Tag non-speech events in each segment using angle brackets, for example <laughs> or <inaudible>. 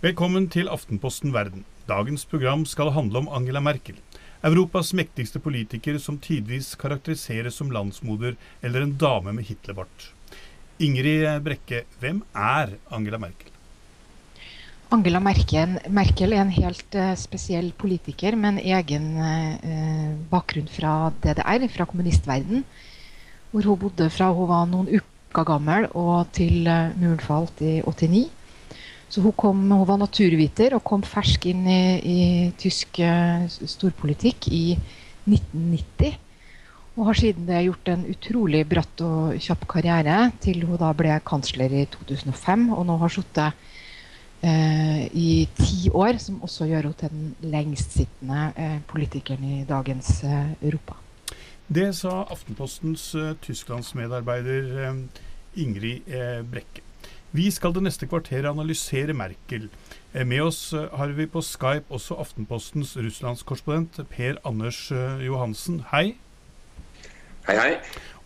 Velkommen til Aftenposten Verden. Dagens program skal handle om Angela Merkel. Europas mektigste politiker som tidvis karakteriseres som landsmoder eller en dame med Hitlerbart. Ingrid Brekke, hvem er Angela Merkel? Angela Merkel, er en helt uh, spesiell politiker med en egen uh, bakgrunn fra DDR, fra kommunistverden. Hvor hun bodde fra hun var noen uker gammel og til uh, muren falt i 89. Så hun, kom, hun, var naturviter og kom fersk inn i, i tysk storpolitikk i 1990. Og har siden det gjort en utrolig bratt og kjapp karriere til hun da ble kansler i 2005. Og nå har sittet eh, i ti år, som også gjør henne til den lengstsittende eh, politikeren i dagens eh, Europa. Det sa Aftenpostens uh, tysklandsmedarbeider uh, Ingrid Brekke. Vi skal det neste kvarteret analysere Merkel. med oss har vi på Skype også Aftenpostens russlandskorrespondent Per Anders Johansen. Hei. Hei, hei.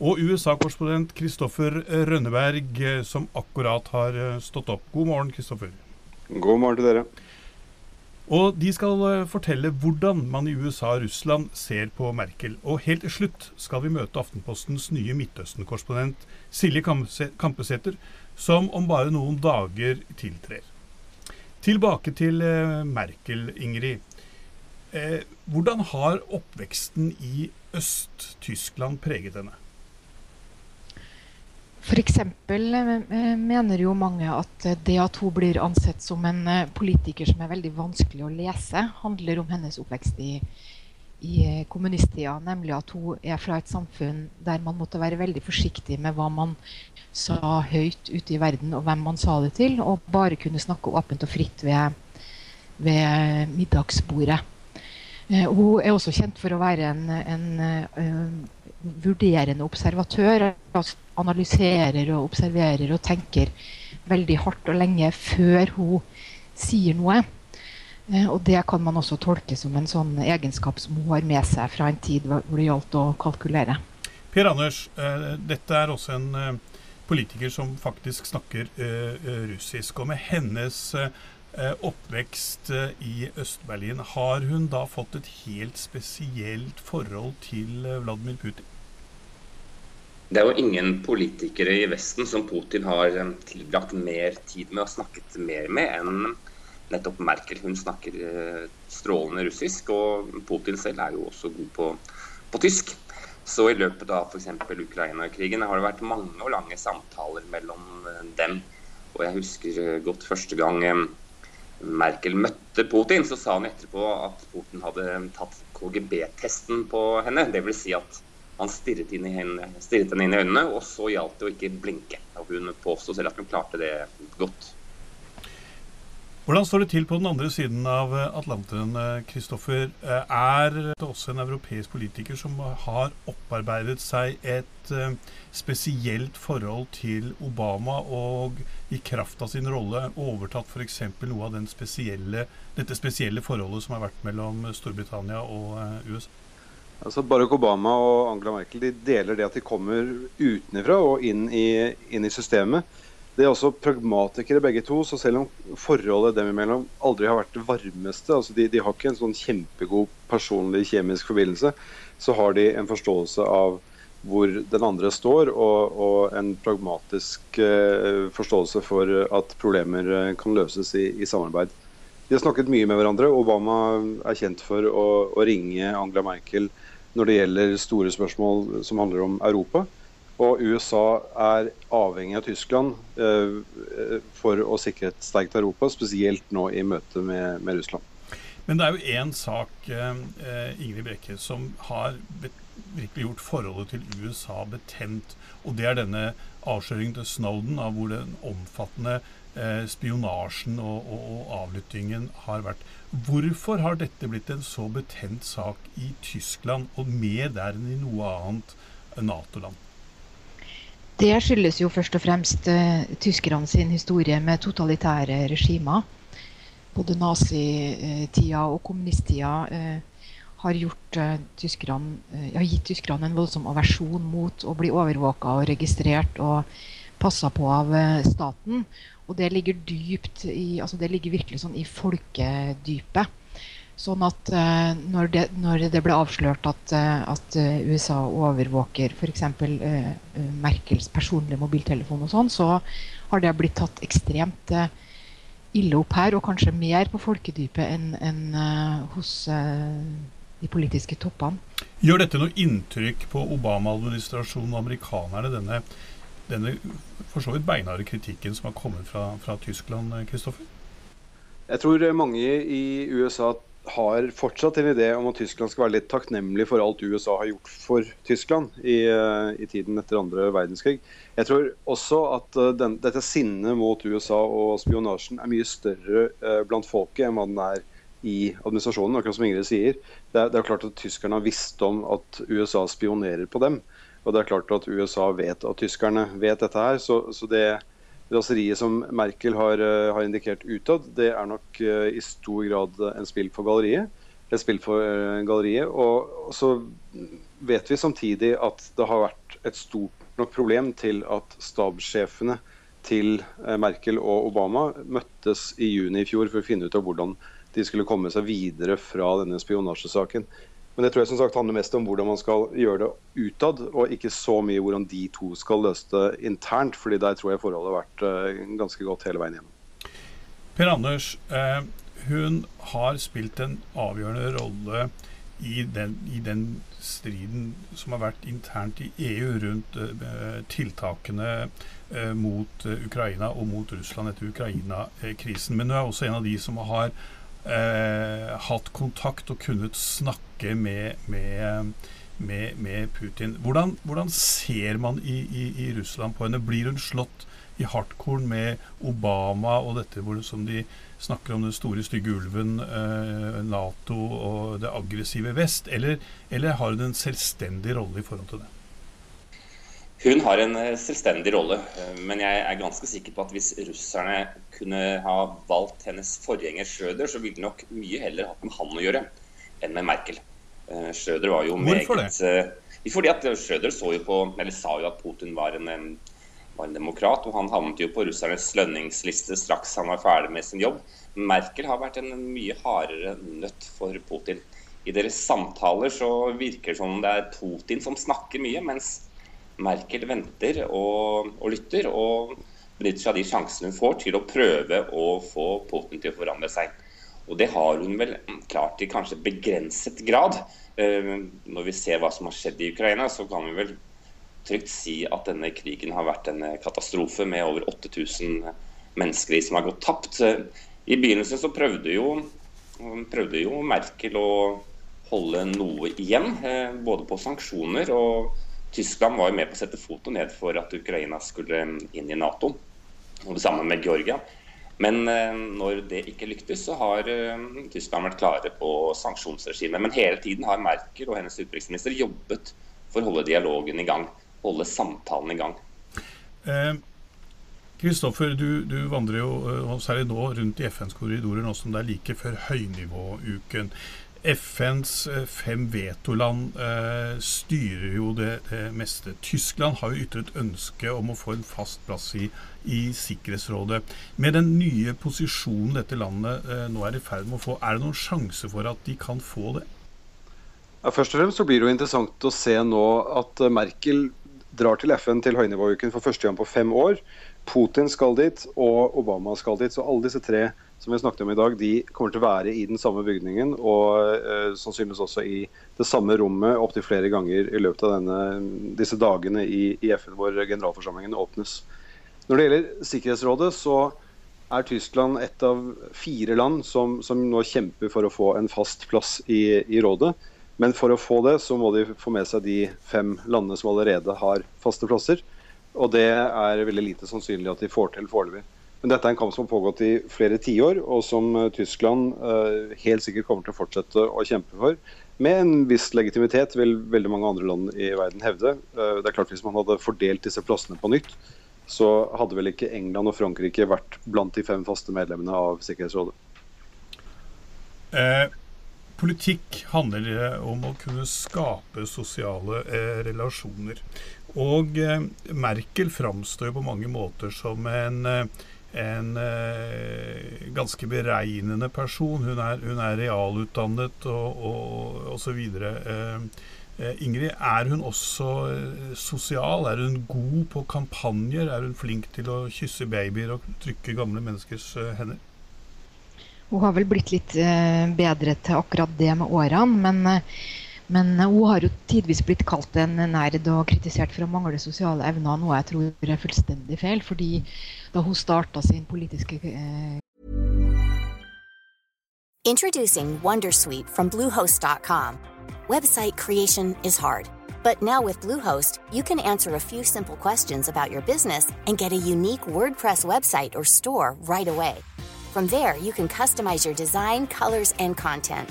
Og USA-korrespondent Kristoffer Rønneberg, som akkurat har stått opp. God morgen, Kristoffer. God morgen til dere. Og de skal eh, fortelle hvordan man i USA og Russland ser på Merkel. Og helt til slutt skal vi møte Aftenpostens nye Midtøsten-korrespondent Silje Kampesæter, som om bare noen dager tiltrer. Tilbake til eh, Merkel, Ingrid. Eh, hvordan har oppveksten i Øst-Tyskland preget henne? F.eks. Eh, mener jo mange at det at hun blir ansett som en politiker som er veldig vanskelig å lese, handler om hennes oppvekst i, i kommunisttida. Nemlig at hun er fra et samfunn der man måtte være veldig forsiktig med hva man sa høyt ute i verden, og hvem man sa det til, og bare kunne snakke åpent og fritt ved, ved middagsbordet. Hun er også kjent for å være en, en vurderende observatør. Altså analyserer og observerer og tenker veldig hardt og lenge før hun sier noe. Eh, og det kan man også tolke som en sånn egenskap som hun har med seg fra en tid hvor det gjaldt å kalkulere. Per Anders, eh, dette er også en eh, politiker som faktisk snakker russisk. Og med hennes oppvekst i Øst-Berlin, har hun da fått et helt spesielt forhold til Vladimir Putin? Det er jo ingen politikere i Vesten som Putin har eh, tilbrakt mer tid med og snakket mer med enn nettopp Merkel. Hun snakker eh, strålende russisk, og Putin selv er jo også god på, på tysk. Så i løpet av f.eks. Ukraina-krigen har det vært mange og lange samtaler mellom eh, dem. Og jeg husker godt første gang Merkel møtte Putin, så sa han etterpå at Putin hadde tatt KGB-testen på henne. Dvs. Si at han stirret, henne, stirret henne inn i øynene, og så gjaldt det å ikke blinke. Og hun påsto selv at hun klarte det godt. Hvordan står det til på den andre siden av Atlanteren, Kristoffer? Er det også en europeisk politiker som har opparbeidet seg et eh, spesielt forhold til Obama, og i kraft av sin rolle overtatt f.eks. noe av spesielle, dette spesielle forholdet som har vært mellom Storbritannia og eh, USA? Altså Barack Obama og Angela Merkel de deler det at de kommer utenfra og inn i, inn i, systemet. De er også pragmatikere begge to, så selv om forholdet dem imellom aldri har vært det varmeste, altså de, de har ikke en sånn kjempegod personlig kjemisk forbindelse, så har de en forståelse av hvor den andre står, og, og en pragmatisk uh, forståelse for at problemer uh, kan løses i, i samarbeid. De har snakket mye med hverandre. Obama er kjent for å, å ringe Angela Merkel når det gjelder store spørsmål som handler om Europa. Og USA er avhengig av Tyskland eh, for å sikre et sterkt Europa, spesielt nå i møte med, med Russland. Men det er jo én sak, eh, Ingrid Brekke, som har virkelig gjort forholdet til USA betent. Og det er denne avsløringen til Snowden av hvor den omfattende eh, spionasjen og, og, og avlyttingen har vært. Hvorfor har dette blitt en så betent sak i Tyskland, og mer der enn i noe annet Nato-land? Det skyldes jo først og fremst uh, tyskerne sin historie med totalitære regimer. Både nazitida og kommunisttida uh, har, gjort, uh, tyskerne, har gitt tyskerne en voldsom aversjon mot å bli overvåka og registrert og passa på av staten. Og det ligger dypt i altså Det ligger virkelig sånn i folkedypet. Sånn at uh, når, det, når, det, ble avslørt at, uh, at uh, USA overvåker f.eks. Uh, Merkels personlige mobiltelefon og sånn, så har det blitt tatt ekstremt ille opp her, og kanskje mer på folkedypet enn en, hos de politiske toppene. Gjør dette noe inntrykk på Obama-administrasjonen og amerikanerne, denne, denne for så vidt beinharde kritikken som har kommet fra, fra Tyskland, Kristoffer? Jeg tror mange i USA har fortsatt en idé om at Tyskland skal være litt takknemlig for alt USA har gjort for Tyskland i, eh, i tiden etter andre verdenskrig. Jeg tror også at uh, den, dette sinnet mot USA og spionasjen er mye større uh, blant folket enn hva den er i administrasjonen, akkurat som Ingrid sier. Det er, det er klart at tyskerne har visst om at USA spionerer på dem. Og det er klart at USA vet at tyskerne vet dette her. Så, så det, raseriet som Merkel har, eh, har indikert utad, det er nok uh, i stor grad en spill for galleriet. Et spill for uh, galleriet. Og, så vet vi samtidig at det har vært et stort nok problem til at stabssjefene til Merkel og Obama møttes i juni i fjor for å finne ut av hvordan de skulle komme seg videre fra denne spionasjesaken. Men det tror jeg som sagt handler mest om hvordan man skal gjøre det utad, og ikke så mye hvordan de to skal løse det internt. fordi der tror jeg forholdet har vært uh, ganske godt hele veien gjennom. Per Anders, eh, hun har spilt en avgjørende rolle i den, i den, striden som har vært internt i EU rundt eh, tiltakene eh, mot eh, Ukraina og mot Russland etter Ukraina-krisen. Men hun er også en av de som har eh, hatt kontakt og kunnet snakke med, med, med, med Putin. Hvordan, hvordan, ser man i, i, i, Russland på henne? Blir hun slått i hardkorn med Obama og dette hvor, som de snakker om den store, stygge ulven, eh, Nato og det aggressive vest? Eller, eller har hun en selvstendig rolle i forhold til det? Hun har en eh, selvstendig rolle, eh, men jeg er ganske sikker på at hvis russerne kunne ha valgt hennes forgjenger Schrøder, så ville de nok mye heller hatt med han å gjøre enn med Merkel. Eh, Schrøder var jo Hvorfor meget det? Fordi at Schrøder så jo på, eller sa jo at Putin var en, var en demokrat, og han havnet jo på russernes lønningsliste straks han var ferdig med sin jobb. Merkel har vært en mye hardere nøtt for Putin. I deres samtaler så virker det som det er Putin som snakker mye, mens Merkel venter og, og lytter, og benytter seg av de sjansene hun får til å prøve å få Putin til å forandre seg. Og det har hun vel klart i kanskje begrenset grad. Eh, når vi ser hva som har skjedd i Ukraina, så kan vi vel trygt si at denne krigen har vært en katastrofe med over 8000 mennesker som har gått tapt. I begynnelsen så prøvde jo, prøvde jo Merkel å holde noe igjen, eh, både på sanksjoner og Tyskland var jo med på å sette foten ned for at Ukraina skulle inn i Nato. Og det samme med Georgia. Men eh, når det ikke lyktes, så har eh, Tyskland vært klare på sanksjonsregimet. Men hele tiden har Merkel og hennes utenriksminister jobbet for å holde dialogen i gang. Holde samtalen i gang. Kristoffer, eh, du, du, vandrer jo eh, særlig nå rundt i FNs korridorer nå som det er like før høynivåuken. FNs eh, fem vetoland eh, styrer jo det, det, meste. Tyskland har jo ytret ønske om å få en fast plass i, i Sikkerhetsrådet. Med den nye posisjonen dette landet eh, nå er i ferd med å få, er det noen sjanse for at de kan få det? Ja, først og fremst så blir det jo interessant å se nå at Merkel drar til FN til høynivåuken for første gang på fem år. Putin skal dit, og Obama skal dit. Så alle disse tre som vi snakket om i dag, de kommer til å være i den samme bygningen og uh, sannsynligvis også i det samme rommet opptil flere ganger i løpet av denne, disse dagene i, i, FN hvor generalforsamlingen åpnes. Når det gjelder Sikkerhetsrådet, så er Tyskland et av fire land som, som nå kjemper for å få en fast plass i, i, rådet. Men for å få det, så må de få med seg de fem landene som allerede har faste plasser. Og det er veldig lite sannsynlig at de får til foreløpig. Men dette er en kamp som har pågått i flere tiår, og som eh, Tyskland uh, helt sikkert kommer til å fortsette å kjempe for. Med en viss legitimitet, vil veldig mange andre land i verden hevde. Uh, det er klart Hvis man hadde fordelt disse plassene på nytt, så hadde vel ikke England og Frankrike vært blant de fem faste medlemmene av Sikkerhetsrådet. Eh, politikk handler om å kunne skape sosiale eh, relasjoner. Og eh, Merkel framstår på mange måter som en en eh, ganske beregnende person. Hun er, hun er realutdannet og, og, så videre. Eh, Eh, Ingrid, er hun også eh, sosial? Er hun god på kampanjer? Er hun flink til å kysse babyer og trykke gamle menneskers eh, hender? Hun har vel blitt litt bedre til akkurat det med årene, men, men hun har jo tidvis blitt kalt en nerd og kritisert for å mangle sosiale evner, noe jeg tror er fullstendig feil. fordi da hun starta sin politiske eh... Introducing Wondersuite from Bluehost.com. Website creation is hard, but now with Bluehost, you can answer a few simple questions about your business and get a unique WordPress website or store right away. From there, you can customize your design, colors, and content.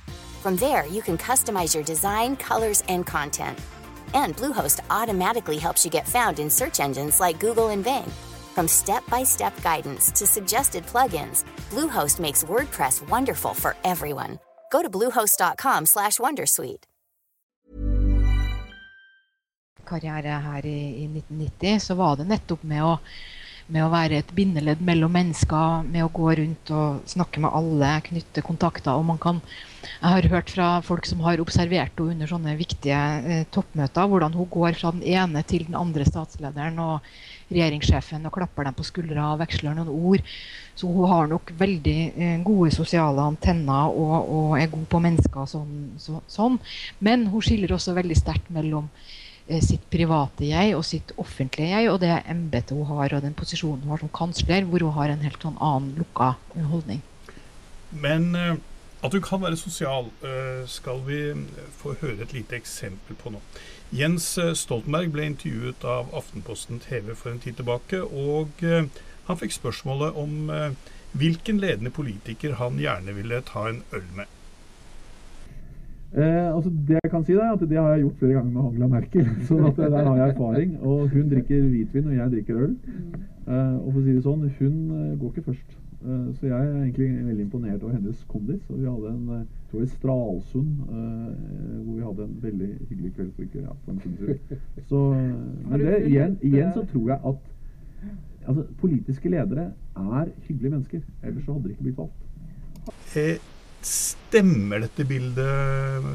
From there, you can customize your design, colors, and content. And Bluehost automatically helps you get found in search engines like Google and Bing. From step-by-step guidance to suggested plugins, Bluehost makes WordPress wonderful for everyone. Go to bluehost.com/wondersuite. Karriere her i, i 1990 så var det nettopp med å med å være et bindeledd mellom mennesker, med å gå rundt og snakke med alle, knytte kontakter. og man kan, Jeg har hørt fra folk som har observert henne under sånne viktige eh, toppmøter, hvordan hun går fra den ene til den andre statslederen og regjeringssjefen og klapper dem på skuldra og veksler noen ord. Så hun har nok veldig eh, gode sosiale antenner og, og, er god på mennesker. Sånn, så, sånn. Men hun skiller også veldig sterkt mellom sitt private jeg og sitt offentlige jeg, og det embetet hun har, og den posisjonen hun har som kansler, hvor hun har en helt sånn annen lukka holdning. Men uh, at hun kan være sosial, uh, skal vi få høre et lite eksempel på nå. Jens Stoltenberg ble intervjuet av Aftenposten TV for en tid tilbake, og han fikk spørsmålet om hvilken ledende politiker han gjerne ville ta en øl med. Eh, altså det jeg kan si da, at det har jeg gjort flere ganger med Angela Merkel. <laughs> så der har jeg erfaring. Og hun drikker hvitvin, og jeg drikker øl. Eh, og for å si det sånn, hun eh, går ikke først. Eh, så jeg er egentlig veldig imponert over hennes kondis. Og vi hadde en eh, tror jeg Stralsund, eh, hvor vi hadde en veldig hyggelig kveld for ikke ja, på en tur. Så, men det, igjen, igjen så tror jeg at altså, politiske ledere er hyggelige mennesker. Ellers så hadde de ikke blitt valgt. Stemmer dette bildet?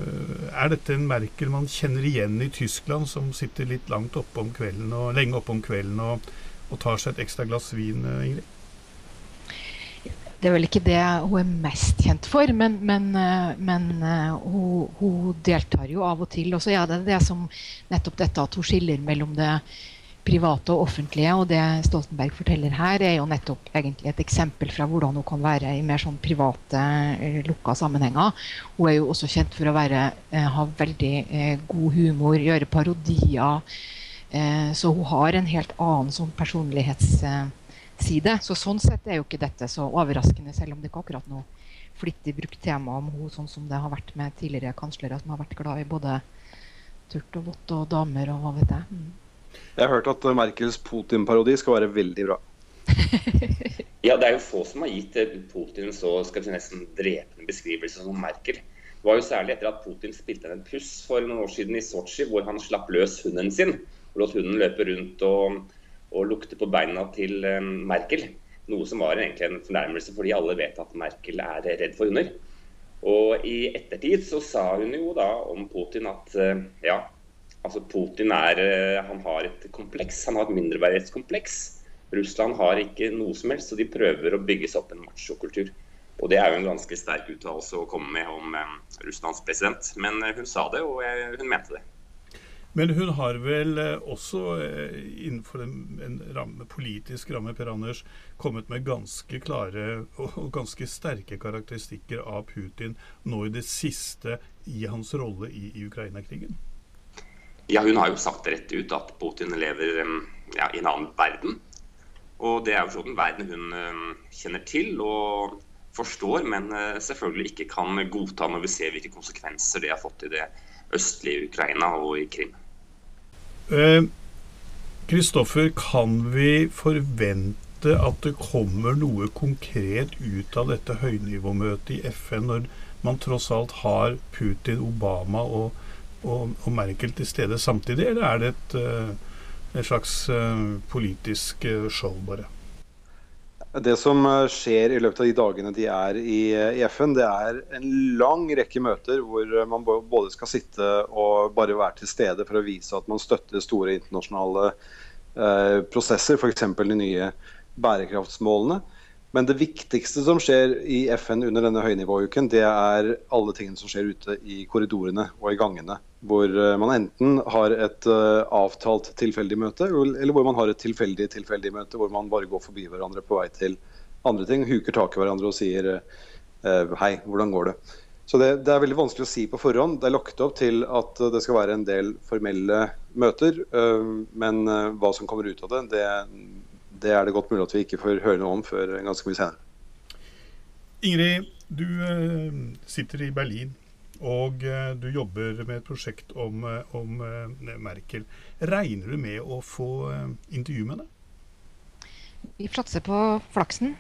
Er dette en Merkel man kjenner igjen i Tyskland, som sitter litt langt oppe om kvelden og lenge oppe om kvelden og, og tar seg et ekstra glass vin, Ingrid? Det er vel ikke det hun er mest kjent for, men, men, men hun, hun, deltar jo av og til. Og så er det det som nettopp dette at hun skiller mellom det private og offentlige. Og det Stoltenberg forteller her, er jo nettopp egentlig et eksempel fra hvordan hun kan være i mer sånn private, eh, lukka sammenhenger. Hun er jo også kjent for å være, eh, ha veldig eh, god humor, gjøre parodier. Så hun har en helt annen sånn personlighetsside. Så sånn sett er jo ikke dette så overraskende, selv om det ikke akkurat noe flittig brukt tema om hun, sånn som det har vært med tidligere kanslere som har vært glad i både turt og vått og damer og hva vet jeg. Jeg har hørt at Merkels Putin-parodi skal være veldig bra. <laughs> ja, det er jo få som har gitt eh, Putin så skal vi si, nesten drepende beskrivelse som Merkel. Det var jo særlig etter at Putin spilte en puss for noen år siden i Sotsji, hvor han slapp løs hunden sin. Og lot hunden løpe rundt og, og lukte på beina til um, Merkel. Noe som var egentlig en fornærmelse, fordi alle vet at Merkel er redd for hunder. Og i ettertid så sa hun jo da om Putin at ja, Altså Putin er, eh, han har et kompleks, han har et mindreverdighetskompleks. Russland har ikke noe som helst, så de prøver å bygge seg opp en machokultur. Og det er jo en ganske sterk uttalelse å komme med om eh, Russlands president. Men eh, hun sa det, og hun mente det. Men hun har vel også innenfor en, en ramme, politisk ramme Per Anders, kommet med ganske klare og ganske sterke karakteristikker av Putin nå i det siste i hans rolle i, i Ukraina-krigen? Ja, hun har jo sagt rett ut at Putin lever eh, ja, i en annen verden. Og det er jo sånn verden hun kjenner til og forstår, men selvfølgelig ikke kan godta når vi ser hvilke konsekvenser det har fått i det østlige Ukraina og i Krim. Kristoffer, kan vi forvente at det kommer noe konkret ut av dette høynivåmøtet i FN, når man tross alt har Putin, Obama og, og, og Merkel til stede samtidig, eller er det et, et slags politisk show, bare? Det som skjer i løpet av de dagene de er i, i, FN, det er en lang rekke møter hvor man både skal sitte og bare være til stede for å vise at man støtter store internasjonale eh, prosesser, f.eks. de nye bærekraftsmålene. Men det viktigste som skjer i FN under denne høynivåuken, det er alle tingene som skjer ute i korridorene og i gangene. Hvor man enten har et uh, avtalt tilfeldig møte, eller hvor man har et tilfeldig tilfeldig møte hvor man bare går forbi hverandre på vei til andre ting, huker tak i hverandre og sier uh, hei, hvordan går det? Så det, det, er veldig vanskelig å si på forhånd. Det er lagt opp til at det skal være en del formelle møter, men hva som kommer ut av det, det det er det godt mulig at vi ikke får høre noe om før ganske mye senere. Ingrid, du uh, sitter i Berlin og uh, du jobber med et prosjekt om, uh, om Merkel. Regner du med å få intervju med henne? Vi satser på flaksen.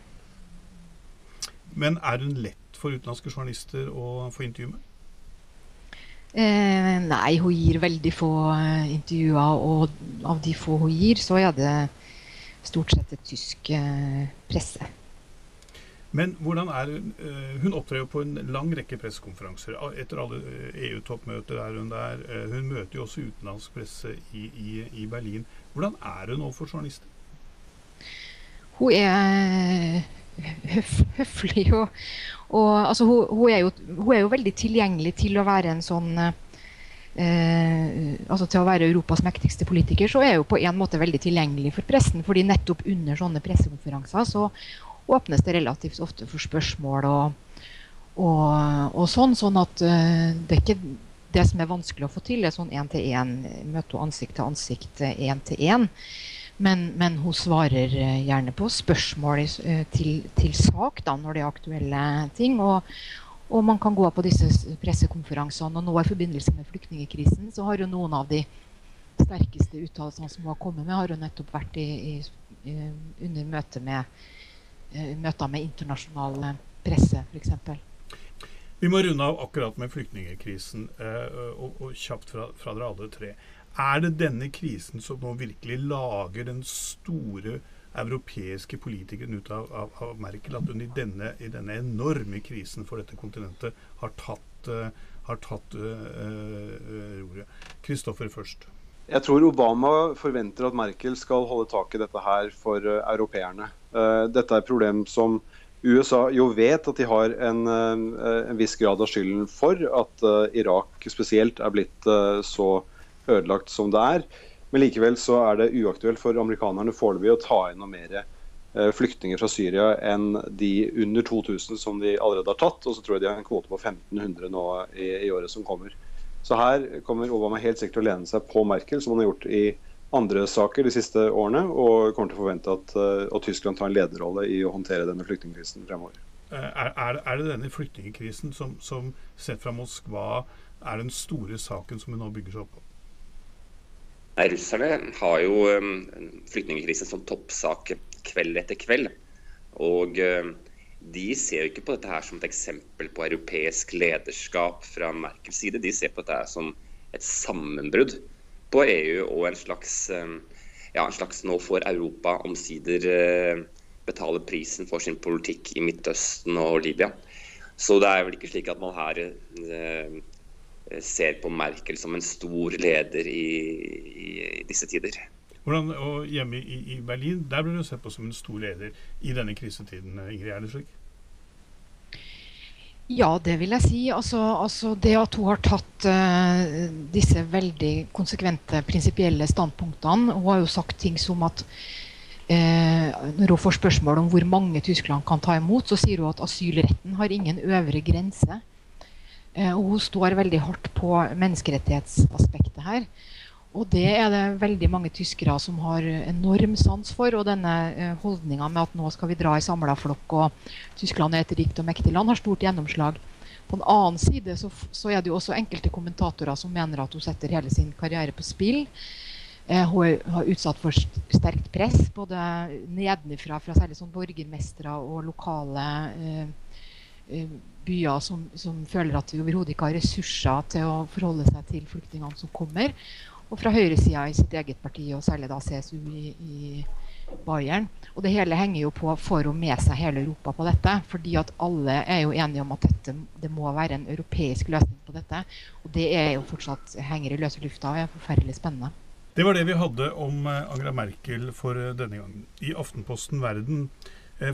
Men er hun lett for utenlandske journalister å få intervju med? Eh, nei, hun gir veldig få intervjuer, og av de få hun gir, så er det stort sett et tysk eh, presse. Men hvordan er hun eh, Hun opptrer jo på en lang rekke pressekonferanser. Etter alle EU-toppmøter er hun der. Eh, hun møter jo også utenlandsk presse i, i, i Berlin. Hvordan er hun overfor journalister? Hun er høf, høflig og, og altså, hun, hun, er jo, hun, er jo, veldig tilgjengelig til å være en sånn eh, altså til å være Europas mektigste politiker, så er jo på en måte veldig tilgjengelig for pressen. fordi nettopp under sånne pressekonferanser så åpnes det relativt ofte for spørsmål og, og, og sånn. Sånn at eh, det er ikke det som er vanskelig å få til, er sånn én-til-én, møte ansikt til ansikt, én-til-én. Men, men, hun svarer eh, gjerne på spørsmål uh, til, til, sak da, når det er aktuelle ting. Og, og man kan gå på disse pressekonferansene. Og nå i forbindelse med flyktningkrisen så har jo noen av de sterkeste uttalelsene som hun har kommet med, har jo nettopp vært i, i, under møte med, uh, møter med internasjonal presse, f.eks. Vi må runde av akkurat med flyktningkrisen, uh, og, og, kjapt fra, fra dere alle tre. Er det denne krisen som nå virkelig lager den store europeiske politikeren ut av, av, av, Merkel at hun i denne, i denne, enorme krisen for dette kontinentet har tatt, uh, har tatt uh, roret. Kristoffer først. Jeg tror Obama forventer at Merkel skal holde tak i dette her for uh, europeerne. dette er et problem som USA jo vet at de har en, en viss grad av skylden for at Irak spesielt er blitt så ødelagt som det er. Men likevel så er det uaktuelt for amerikanerne foreløpig å ta inn noe mer eh, flyktninger fra Syria enn de under 2000 som de allerede har tatt. Og så tror jeg de har en kvote på 1500 nå i, i året som kommer. Så her kommer Obama helt sikkert til å lene seg på Merkel, som han har gjort i andre saker de siste årene, og kommer til å forvente at, eh, at Tyskland tar en lederrolle i å håndtere denne flyktningkrisen fremover. Eh, er, er, er det denne flyktningkrisen som, som sett fra Moskva er den store saken som hun nå bygger seg opp på? Nei, Russerne har jo um, flyktningkrisen som toppsak kveld etter kveld. Og um, de ser jo ikke på dette her som et eksempel på europeisk lederskap fra Merkels side. De ser på dette som et sammenbrudd på EU og en slags, um, ja, en slags nå får Europa omsider uh, betale prisen for sin politikk i Midtøsten og Libya. Så det er vel ikke slik at man her uh, ser på Merkel som en stor leder i, i, i disse tider. Hvordan, og hjemme i, i Berlin der ble du sett på som en stor leder i denne krisetiden. Ingrid, er det slik? Ja, det vil jeg si. Altså, altså det at hun har tatt uh, disse veldig konsekvente prinsipielle standpunktene Hun har jo sagt ting som at uh, når hun får spørsmål om hvor mange Tyskland kan ta imot, så sier hun at asylretten har ingen øvre grense. Uh, og hun står veldig hardt på menneskerettighetsaspektet her. Og det er det veldig mange tyskere som har enorm sans for. Og denne eh, holdninga med at nå skal vi dra i samla flokk, og Tyskland er et rikt og mektig land, har stort gjennomslag. På den annen side så, så, er det jo også enkelte kommentatorer som mener at hun setter hele sin karriere på spill. Eh, hun har utsatt for sterkt press, både nedenfra, fra særlig sånn borgermestere og lokale eh, eh, byer som, som, føler at de overhodet ikke har ressurser til å forholde seg til flyktningene som kommer og fra høyresida i sitt eget parti, og særlig da CSU i, i Bayern. Og det hele henger jo på for å med seg hele Europa på dette. fordi at alle er jo enige om at dette, det må være en europeisk løsning på dette. Og det er jo fortsatt henger i løse lufta og er forferdelig spennende. Det var det vi hadde om eh, Angela Merkel for eh, denne gangen. I Aftenposten Verden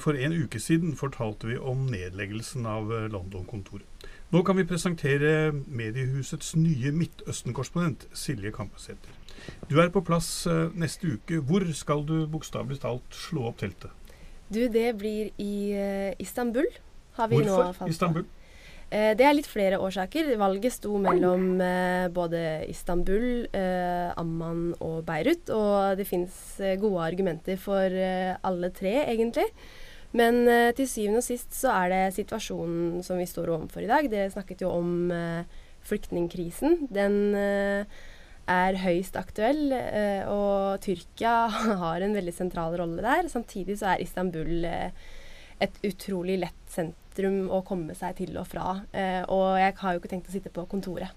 for en uke siden fortalte vi om nedleggelsen av London-kontoret. Nå kan vi presentere mediehusets nye Midtøsten-korrespondent, Silje Kampesæter. Du er på plass eh, neste uke. Hvor skal du bokstavelig talt slå opp teltet? Du, det blir i Istanbul. Har vi Hvorfor nå Istanbul? Uh, det er litt flere årsaker. Valget sto mellom uh, både Istanbul, Amman og Beirut. Og det fins gode argumenter for alle tre, egentlig. Men til syvende og sist så er det situasjonen som vi står overfor i dag. Dere snakket jo om flyktningkrisen. Den er høyst aktuell, og Tyrkia <laughs> har en veldig sentral rolle der. Samtidig så er Istanbul et utrolig lett sentrum å komme seg til og fra. og jeg har jo ikke tenkt å sitte på kontoret.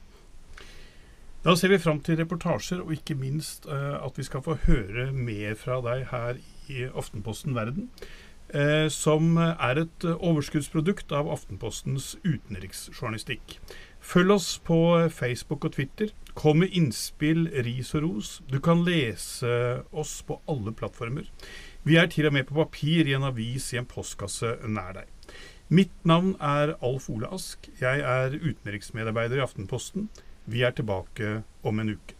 Da ser vi fram til reportasjer, og ikke minst at vi skal få høre mer fra deg her i Aftenposten Verden eh, som er et overskuddsprodukt av Aftenpostens utenriksjournalistikk. Følg oss på Facebook og Twitter. Kom med innspill, ris og ros. Du kan lese oss på alle plattformer. Vi er til og med på papir i en avis i en postkasse nær deg. Mitt navn er Alf Ole Ask. Jeg er utenriksmedarbeider i Aftenposten. Vi er tilbake om en uke.